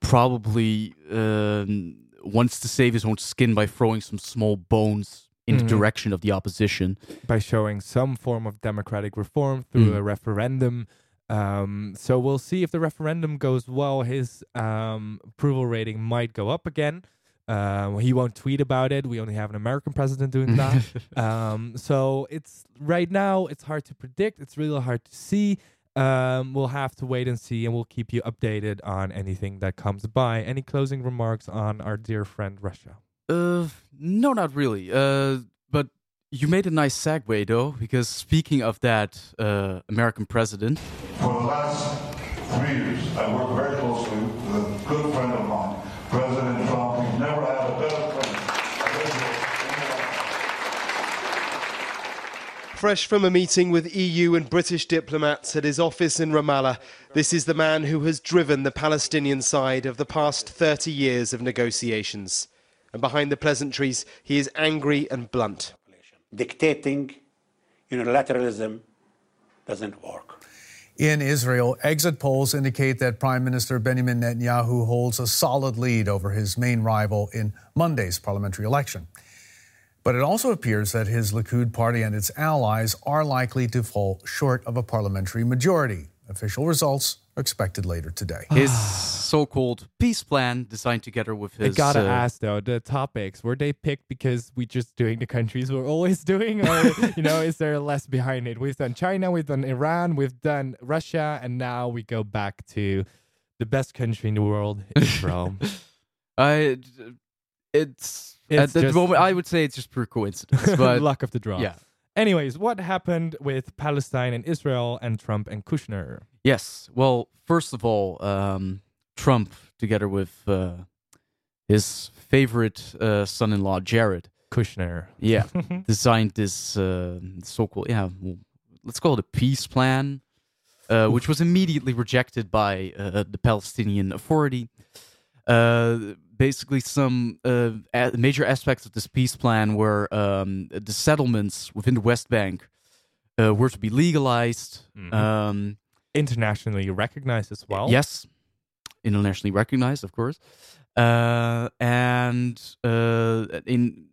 [SPEAKER 2] probably um, wants to save his own skin by throwing some small bones in
[SPEAKER 1] Mhm.
[SPEAKER 2] the direction of the opposition.
[SPEAKER 1] by showing some form of democratic reform through
[SPEAKER 2] Mm.
[SPEAKER 1] a referendum. Um, so we'll see if the referendum goes well. His um, approval rating might go up again. Um, he won't tweet about it. We only have an American president doing *laughs* that. um, so it's right now it's hard to predict. It's really hard to see. Um, we'll have to wait and see, and we'll keep you updated on anything that comes by. Any closing remarks on our dear friend Russia?
[SPEAKER 2] Uh, no, not really. Uh, but you made a nice segue though, because speaking of that uh, American president,
[SPEAKER 17] For the last three years, I worked very closely with a good friend of mine, President Trump. We've never had a better friend.
[SPEAKER 18] Fresh from a meeting with EU and British diplomats at his office in Ramallah, this is the man who has driven the Palestinian side of the past 30 years of negotiations. And behind the pleasantries, he is angry and blunt.
[SPEAKER 19] Dictating unilateralism doesn't work.
[SPEAKER 20] In Israel, exit polls indicate that Prime Minister Benjamin Netanyahu holds a solid lead over his main rival in Monday's parliamentary election. But it also appears that his Likud party and its allies are likely to fall short of a parliamentary majority. Official results are expected later today.
[SPEAKER 2] his so-called peace plan, designed together with his.
[SPEAKER 1] I gotta
[SPEAKER 2] uh,
[SPEAKER 1] ask though, the topics were they picked because we just doing the countries we're always *laughs* doing, or you know, is there less behind it? We've done China, we've done Iran, we've done Russia, and now we go back to the best country in the world, Israel. *laughs*
[SPEAKER 2] I, it's,
[SPEAKER 1] It's
[SPEAKER 2] at the moment I would say it's just pure coincidence, *laughs* but
[SPEAKER 1] luck of the draw.
[SPEAKER 2] Yeah.
[SPEAKER 1] Anyways, what happened with Palestine and Israel and Trump and Kushner?
[SPEAKER 2] Yes. Well, first of all, um, Trump, together with uh, his favorite uh, son-in-law Jared
[SPEAKER 1] Kushner,
[SPEAKER 2] yeah, *laughs* designed this uh, so-called yeah, well, let's call it a peace plan, uh, which was immediately rejected by uh, the Palestinian Authority. Uh, basically, some uh, a- major aspects of this peace plan were um, the settlements within the West Bank uh, were to be legalized.
[SPEAKER 1] Mhm.
[SPEAKER 2] Um,
[SPEAKER 1] Internationally recognized as well.
[SPEAKER 2] Yes, internationally recognized, of course, uh, and uh, in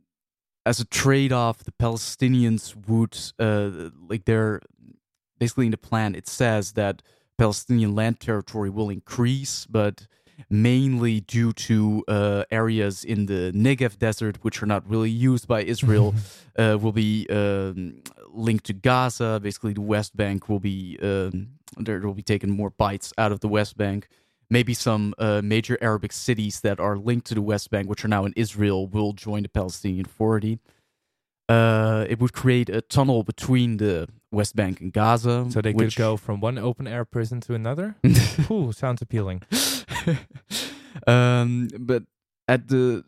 [SPEAKER 2] as a trade-off, the Palestinians would uh, like they're basically in the plan. It says that Palestinian land territory will increase, but mainly due to uh, areas in the Negev desert, which are not really used by Israel, *laughs* uh, will be um, linked to Gaza. Basically, the West Bank will be um, there will be taken more bites out of the West Bank. Maybe some uh, major Arabic cities that are linked to the West Bank, which are now in Israel, will join the Palestinian Authority. Uh, it would create a tunnel between the West Bank and Gaza,
[SPEAKER 1] So they
[SPEAKER 2] which
[SPEAKER 1] could go from one open air prison to another. *laughs* Ooh, sounds appealing. *laughs* *laughs*
[SPEAKER 2] um, but at the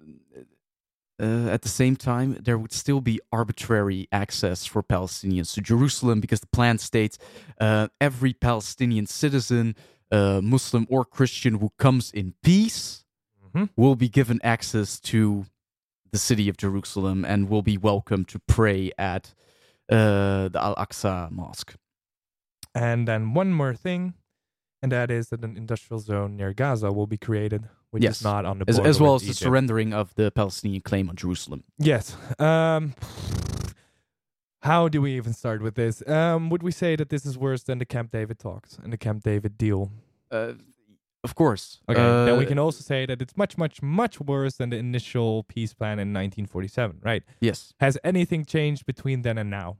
[SPEAKER 2] uh, at the same time, there would still be arbitrary access for Palestinians to Jerusalem because the plan states uh, every Palestinian citizen, uh, Muslim or Christian, who comes in peace
[SPEAKER 1] Mhm.
[SPEAKER 2] will be given access to the city of Jerusalem and will be welcome to pray at uh, the Al Aqsa Mosque.
[SPEAKER 1] And then one more thing, and that is that an industrial zone near Gaza will be created, which
[SPEAKER 2] yes,
[SPEAKER 1] is not on the
[SPEAKER 2] as,
[SPEAKER 1] border
[SPEAKER 2] as well as
[SPEAKER 1] with
[SPEAKER 2] the surrendering of the Palestinian claim on Jerusalem.
[SPEAKER 1] Yes. Um, how do we even start with this? Um, would we say that this is worse than the Camp David talks and the Camp David deal?
[SPEAKER 2] Uh, of course.
[SPEAKER 1] Okay. then we
[SPEAKER 2] Uh,
[SPEAKER 1] can also say that it's much, much, much worse than the initial peace plan in 1947, right?
[SPEAKER 2] Yes.
[SPEAKER 1] Has anything changed between then and now?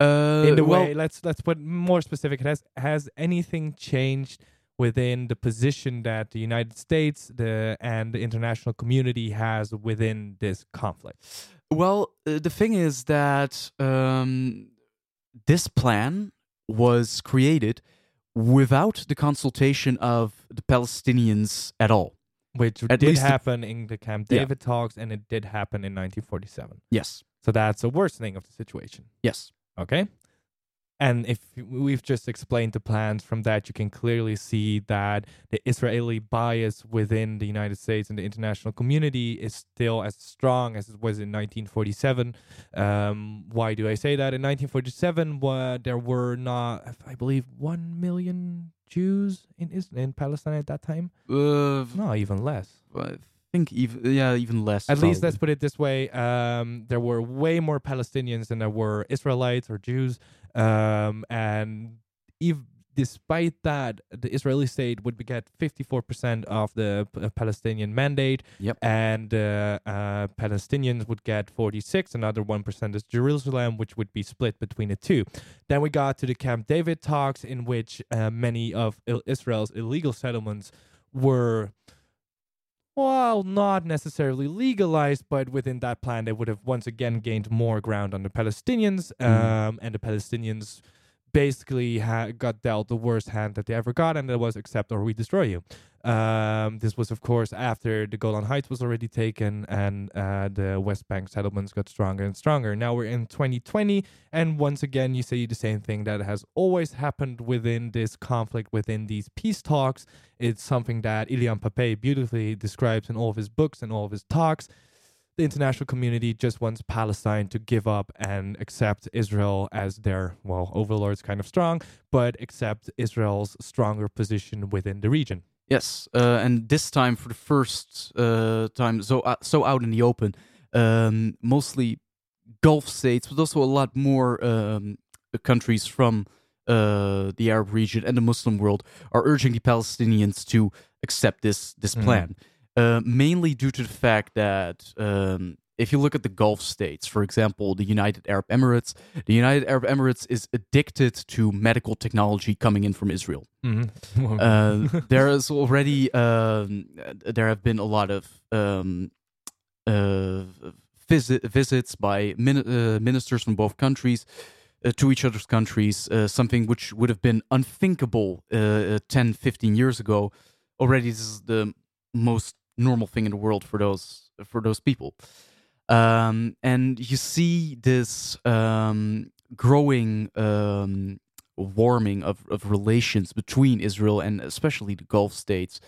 [SPEAKER 2] Uh,
[SPEAKER 1] in the
[SPEAKER 2] well,
[SPEAKER 1] way, let's let's put more specific. Has has anything changed within the position that the United States, the and the international community has within this conflict?
[SPEAKER 2] Well, uh, the thing is that um, this plan was created without the consultation of the Palestinians at all.
[SPEAKER 1] Which
[SPEAKER 2] At
[SPEAKER 1] did
[SPEAKER 2] least the-
[SPEAKER 1] happen in the Camp
[SPEAKER 2] Yeah.
[SPEAKER 1] David talks, and it did happen in 1947.
[SPEAKER 2] Yes.
[SPEAKER 1] So that's a worsening of the situation.
[SPEAKER 2] Yes.
[SPEAKER 1] Okay. And if we've just explained the plans from that, you can clearly see that the Israeli bias within the United States and the international community is still as strong as it was in 1947. Um, why do I say that? In 1947, wa- there were not, I believe, 1 million Jews in, Is- in Palestine at that time.
[SPEAKER 2] Uh,
[SPEAKER 1] no, even less.
[SPEAKER 2] Think even yeah, even less.
[SPEAKER 1] At least let's put it this way: um, there were way more Palestinians than there were Israelites or Jews, um, and if, despite that, the Israeli state would get 54% of the P- uh, Palestinian mandate,
[SPEAKER 2] Yep.
[SPEAKER 1] and uh, uh, Palestinians would get 46. Another one percent is Jerusalem, which would be split between the two. Then we got to the Camp David talks, in which uh, many of Israel's illegal settlements were well, not necessarily legalized, but within that plan, they would have once again gained more ground on the Palestinians, um, and the Palestinians basically ha- got dealt the worst hand that they ever got, and that was accept or we destroy you. Um, this was, of course, after the Golan Heights was already taken and uh, the West Bank settlements got stronger and stronger. Now we're in 2020, and once again, you see the same thing that has always happened within this conflict, within these peace talks. It's something that Ilan Pappé beautifully describes in all of his books and all of his talks the international community just wants Palestine to give up and accept Israel as their, well, overlords kind of strong, but accept Israel's stronger position within the region.
[SPEAKER 2] Yes, uh, and this time for the first uh, time, so uh, so out in the open, um, mostly Gulf states, but also a lot more um, countries from uh, the Arab region and the Muslim world are urging the Palestinians to accept this this
[SPEAKER 1] Mhm.
[SPEAKER 2] plan, uh, mainly due to the fact that. Um, if you look at the Gulf states, for example, the United Arab Emirates, the United Arab Emirates is addicted to medical technology coming in from Israel. *laughs*
[SPEAKER 1] Mhm.
[SPEAKER 2] uh, there is already um, there have been a lot of um, uh, visit visits by min- uh, ministers from both countries uh, to each other's countries, uh, something which would have been unthinkable uh, 10, 15 years ago. Already, this is the most normal thing in the world for those for those people. Um, and you see this um, growing um, warming of, of relations between Israel and especially the Gulf states,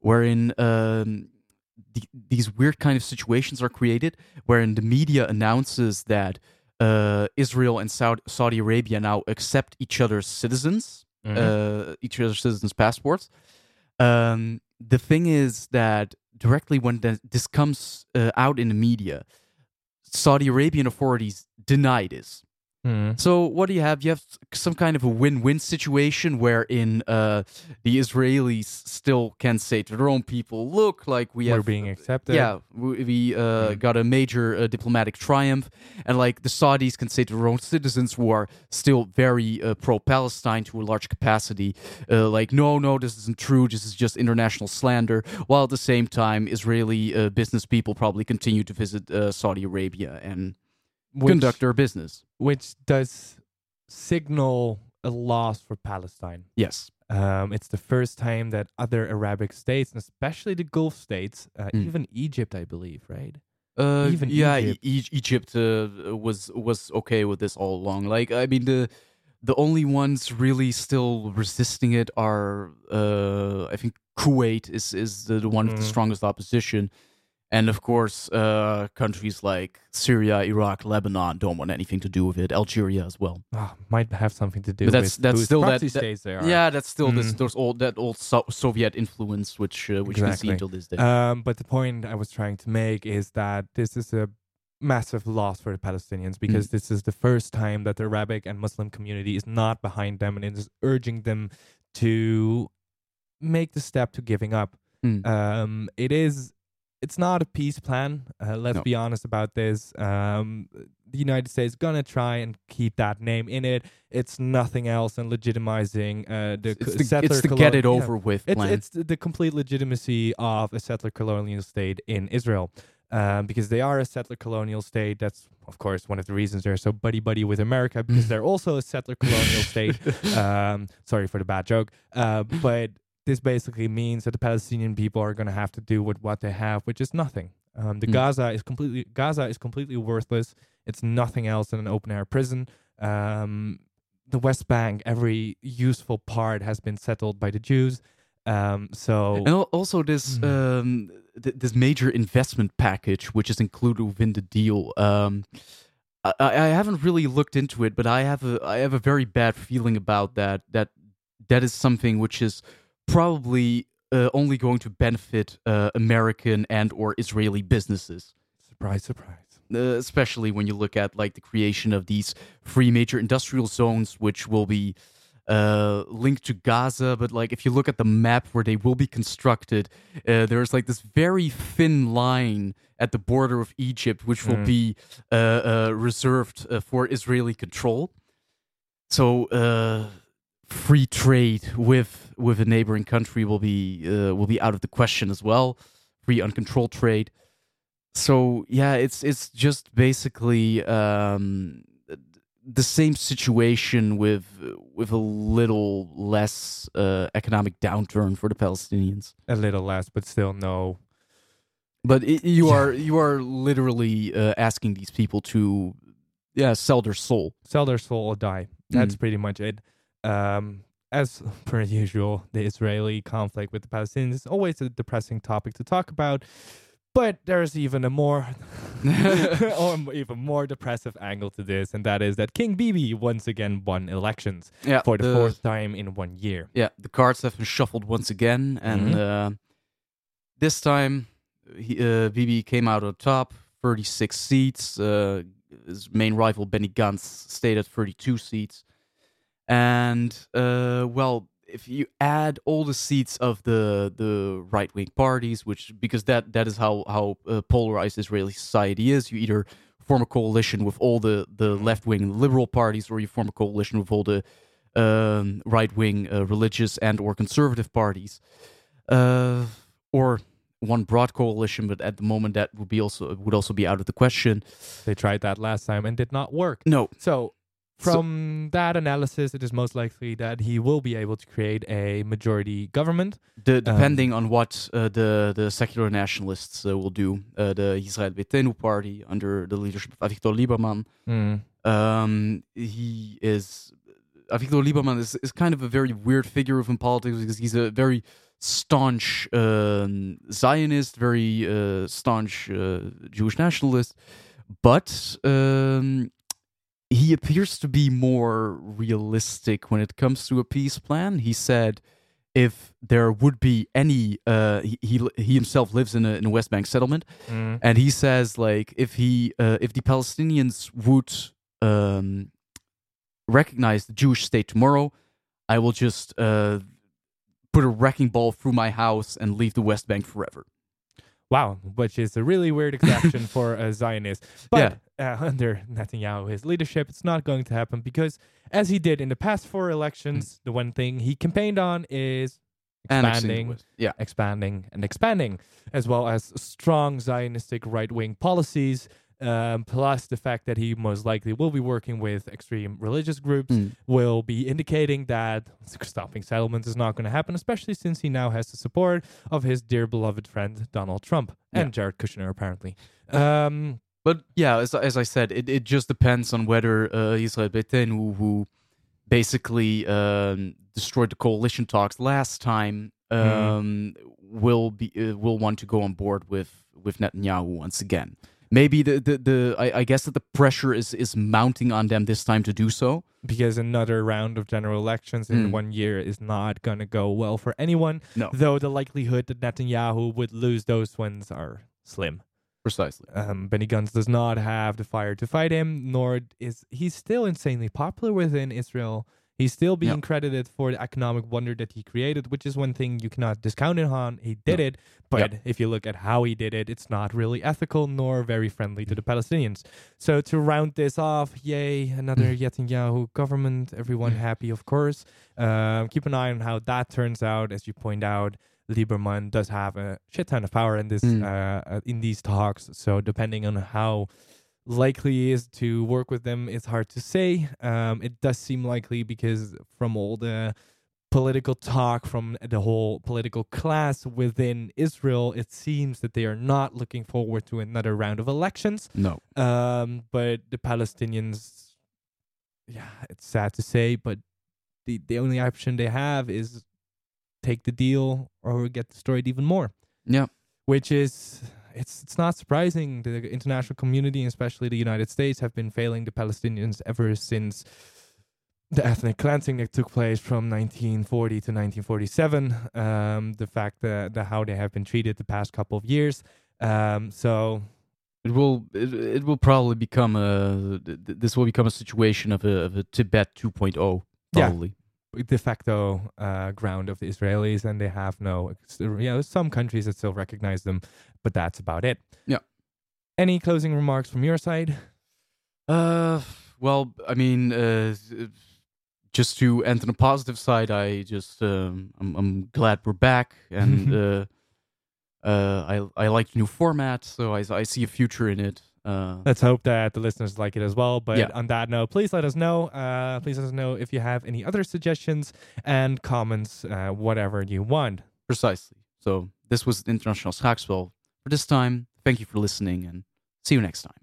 [SPEAKER 2] wherein um, the, these weird kind of situations are created, wherein the media announces that uh, Israel and Saudi, Saudi Arabia now accept each other's citizens,
[SPEAKER 1] Mhm.
[SPEAKER 2] uh, each other's citizens' passports. Um, the thing is that directly when this comes uh, out in the media, Saudi Arabian authorities deny this.
[SPEAKER 1] Mhm.
[SPEAKER 2] So what do you have? You have some kind of a win-win situation wherein uh, the Israelis still can say to their own people, "Look, like we
[SPEAKER 1] We're
[SPEAKER 2] have
[SPEAKER 1] being accepted."
[SPEAKER 2] Yeah, we, we uh, got a major uh, diplomatic triumph, and like the Saudis can say to their own citizens who are still very uh, pro-Palestine to a large capacity, uh, like, "No, no, this isn't true. This is just international slander." While at the same time, Israeli uh, business people probably continue to visit uh, Saudi Arabia and
[SPEAKER 1] Which-
[SPEAKER 2] conduct their business.
[SPEAKER 1] Which does signal a loss for Palestine.
[SPEAKER 2] Yes.
[SPEAKER 1] Um, it's the first time that other Arabic states, and especially the Gulf states, uh,
[SPEAKER 2] Mm.
[SPEAKER 1] even Egypt, I believe, right?
[SPEAKER 2] Uh,
[SPEAKER 1] Even
[SPEAKER 2] yeah,
[SPEAKER 1] Egypt.
[SPEAKER 2] E- Egypt uh, was was okay with this all along. Like, I mean, the the only ones really still resisting it are, uh, I think, Kuwait is is the, the one with the
[SPEAKER 1] Mhm.
[SPEAKER 2] strongest opposition, and of course, uh, countries like Syria, Iraq, Lebanon don't want anything to do with it. Algeria as well.
[SPEAKER 1] Ah, might have something to do
[SPEAKER 2] But that's
[SPEAKER 1] with
[SPEAKER 2] that's still that, that-
[SPEAKER 1] states they are.
[SPEAKER 2] yeah that's still this
[SPEAKER 1] Mm.
[SPEAKER 2] those old that old so- Soviet influence which uh, which you can see until this day.
[SPEAKER 1] Um, but the point I was trying to make is that this is a massive loss for the Palestinians because
[SPEAKER 2] Mm.
[SPEAKER 1] this is the first time that the Arabic and Muslim community is not behind them and is urging them to make the step to giving up.
[SPEAKER 2] Mm.
[SPEAKER 1] Um, it is. It's not a peace plan. Uh, let's
[SPEAKER 2] No.
[SPEAKER 1] be honest about this. Um, the United States is gonna try and keep that name in it. It's nothing else than legitimizing uh, the
[SPEAKER 2] It's
[SPEAKER 1] co-
[SPEAKER 2] the-
[SPEAKER 1] settler
[SPEAKER 2] it's the
[SPEAKER 1] colon-
[SPEAKER 2] get it
[SPEAKER 1] yeah.
[SPEAKER 2] over with
[SPEAKER 1] It's,
[SPEAKER 2] plan.
[SPEAKER 1] it's the the complete legitimacy of a settler colonial state in Israel. Um, because they are a settler colonial state. That's, of course, one of the reasons they're so buddy buddy with America, because *laughs* they're also a settler colonial state. *laughs* Um, sorry for the bad joke. Uh, but this basically means that the Palestinian people are going to have to do with what they have, which is nothing. Um, the
[SPEAKER 2] Mm.
[SPEAKER 1] Gaza is completely Gaza is completely worthless. It's nothing else than an open air prison. Um, the West Bank, every useful part has been settled by the Jews. Um, so
[SPEAKER 2] And also this
[SPEAKER 1] Mm.
[SPEAKER 2] um, th- this major investment package, which is included within the deal. Um, I, I haven't really looked into it, but I have a I have a very bad feeling about that. That that is something which is probably uh, only going to benefit uh, American and or Israeli businesses.
[SPEAKER 1] surprise, surprise.
[SPEAKER 2] Uh, especially when you look at like the creation of these three major industrial zones, which will be uh, linked to Gaza. But like, if you look at the map where they will be constructed, uh, there's like this very thin line at the border of Egypt, which will
[SPEAKER 1] Mm.
[SPEAKER 2] be uh, uh, reserved uh, for Israeli control. So uh, free trade with with a neighboring country will be uh, will be out of the question as well. Free uncontrolled trade. So yeah, it's it's just basically um, the same situation with with a little less uh, economic downturn for the Palestinians.
[SPEAKER 1] A little less, but still no.
[SPEAKER 2] But i you are you are literally uh, asking these people to yeah sell their soul.
[SPEAKER 1] Sell their soul or die. That's
[SPEAKER 2] Mm.
[SPEAKER 1] pretty much it. Um, as *laughs* per usual, the Israeli conflict with the Palestinians is always a depressing topic to talk about. But there's even a more, *laughs* or *laughs* even more depressive angle to this, and that is that King Bibi once again won elections
[SPEAKER 2] Yeah,
[SPEAKER 1] for the,
[SPEAKER 2] the-
[SPEAKER 1] fourth time in one year.
[SPEAKER 2] Yeah, the cards have been shuffled once again, and
[SPEAKER 1] Mhm.
[SPEAKER 2] uh, this time he, uh, Bibi came out on top, 36 seats. Uh, his main rival Benny Gantz stayed at 32 seats, and uh, well, if you add all the seats of the the right wing parties, which because that that is how how uh, polarized Israeli society is, you either form a coalition with all the the left wing liberal parties, or you form a coalition with all the um, right wing uh, religious and or conservative parties, uh, or one broad coalition. But at the moment, that would be also would also be out of the question.
[SPEAKER 1] They tried that last time and did not work.
[SPEAKER 2] No.
[SPEAKER 1] So,
[SPEAKER 2] So-
[SPEAKER 1] from that analysis, it is most likely that he will be able to create a majority government.
[SPEAKER 2] The,
[SPEAKER 1] Um,
[SPEAKER 2] depending on what uh, the the secular nationalists uh, will do, uh, the Israel Beiteinu party under the leadership of Avigdor Lieberman,
[SPEAKER 1] Mm.
[SPEAKER 2] um, he is Avigdor Lieberman is, is kind of a very weird figure within politics because he's a very staunch um, Zionist, very uh, staunch uh, Jewish nationalist, but um, he appears to be more realistic when it comes to a peace plan. He said if there would be any, uh, he, he he himself lives in a in a West Bank settlement,
[SPEAKER 1] Mm.
[SPEAKER 2] and he says like if he uh, if the Palestinians would um, recognize the Jewish state tomorrow, I will just uh, put a wrecking ball through my house and leave the West Bank forever.
[SPEAKER 1] Wow, which is a really weird exception *laughs* for a Zionist. But uh, *laughs* under Netanyahu, his leadership, it's not going to happen because, as he did in the past four elections, the one thing he campaigned on is expanding,
[SPEAKER 2] Yeah.
[SPEAKER 1] expanding, and expanding, as well as strong Zionistic right-wing policies. Um, plus the fact that he most likely will be working with extreme religious groups
[SPEAKER 2] Mm.
[SPEAKER 1] will be indicating that stopping settlements is not going to happen, especially since he now has the support of his dear beloved friend Donald Trump and
[SPEAKER 2] Yeah.
[SPEAKER 1] Jared Kushner, apparently. Um,
[SPEAKER 2] But yeah, as, as I said, it, it just depends on whether uh, Israel Beiteinu, who basically um, destroyed the coalition talks last time, um, will be uh, will want to go on board with with Netanyahu once again. Maybe the the, the I, I guess that the pressure is is mounting on them this time to do so.
[SPEAKER 1] because another round of general elections in
[SPEAKER 2] Mm.
[SPEAKER 1] one year is not going to go well for anyone.
[SPEAKER 2] No.
[SPEAKER 1] Though the likelihood that Netanyahu would lose those ones are slim.
[SPEAKER 2] Precisely.
[SPEAKER 1] Um, Benny Gantz does not have the fire to fight him, nor is he's still insanely popular within Israel. He's still being credited for the economic wonder that he created, which is one thing you cannot discount it on. He did
[SPEAKER 2] No.
[SPEAKER 1] it, but if you look at how he did it, it's not really ethical nor very friendly to the Palestinians. So to round this off, yay, another Netanyahu government, everyone happy, of course. Um, keep an eye on how that turns out. As you point out, Lieberman does have a shit ton of power in this
[SPEAKER 2] Mm.
[SPEAKER 1] uh, uh, in these talks. So depending on how likely is to work with them, it's hard to say. Um, it does seem likely because from all the political talk from the whole political class within Israel, it seems that they are not looking forward to another round of elections.
[SPEAKER 2] No.
[SPEAKER 1] Um, but the Palestinians, yeah, it's sad to say, but the the only option they have is take the deal or get destroyed even more.
[SPEAKER 2] Yeah.
[SPEAKER 1] Which is it's it's not surprising. The international community, especially the United States, have been failing the Palestinians ever since the ethnic cleansing that took place from 1940 to 1947. Um, the fact that the how they have been treated the past couple of years. Um, so
[SPEAKER 2] It will it, it will probably become a th- th- this will become a situation of a of a Tibet 2.0 probably.
[SPEAKER 1] yeah, de facto uh, ground of the Israelis, and they have no. you know, some countries that still recognize them, but that's about it.
[SPEAKER 2] Yeah.
[SPEAKER 1] Any closing remarks from your side?
[SPEAKER 2] Uh, well, I mean, uh, just to end on a positive side, I just um, I'm, I'm glad we're back, *laughs* and uh, uh, I I like the new format, so I I see a future in it. Uh,
[SPEAKER 1] Let's hope that the listeners like it as well. But
[SPEAKER 2] Yeah.
[SPEAKER 1] on that note, please let us know. Uh, please let us know if you have any other suggestions and comments, uh, whatever you want.
[SPEAKER 2] Precisely. So this was International Schaakspel for this time. Thank you for listening, and see you next time.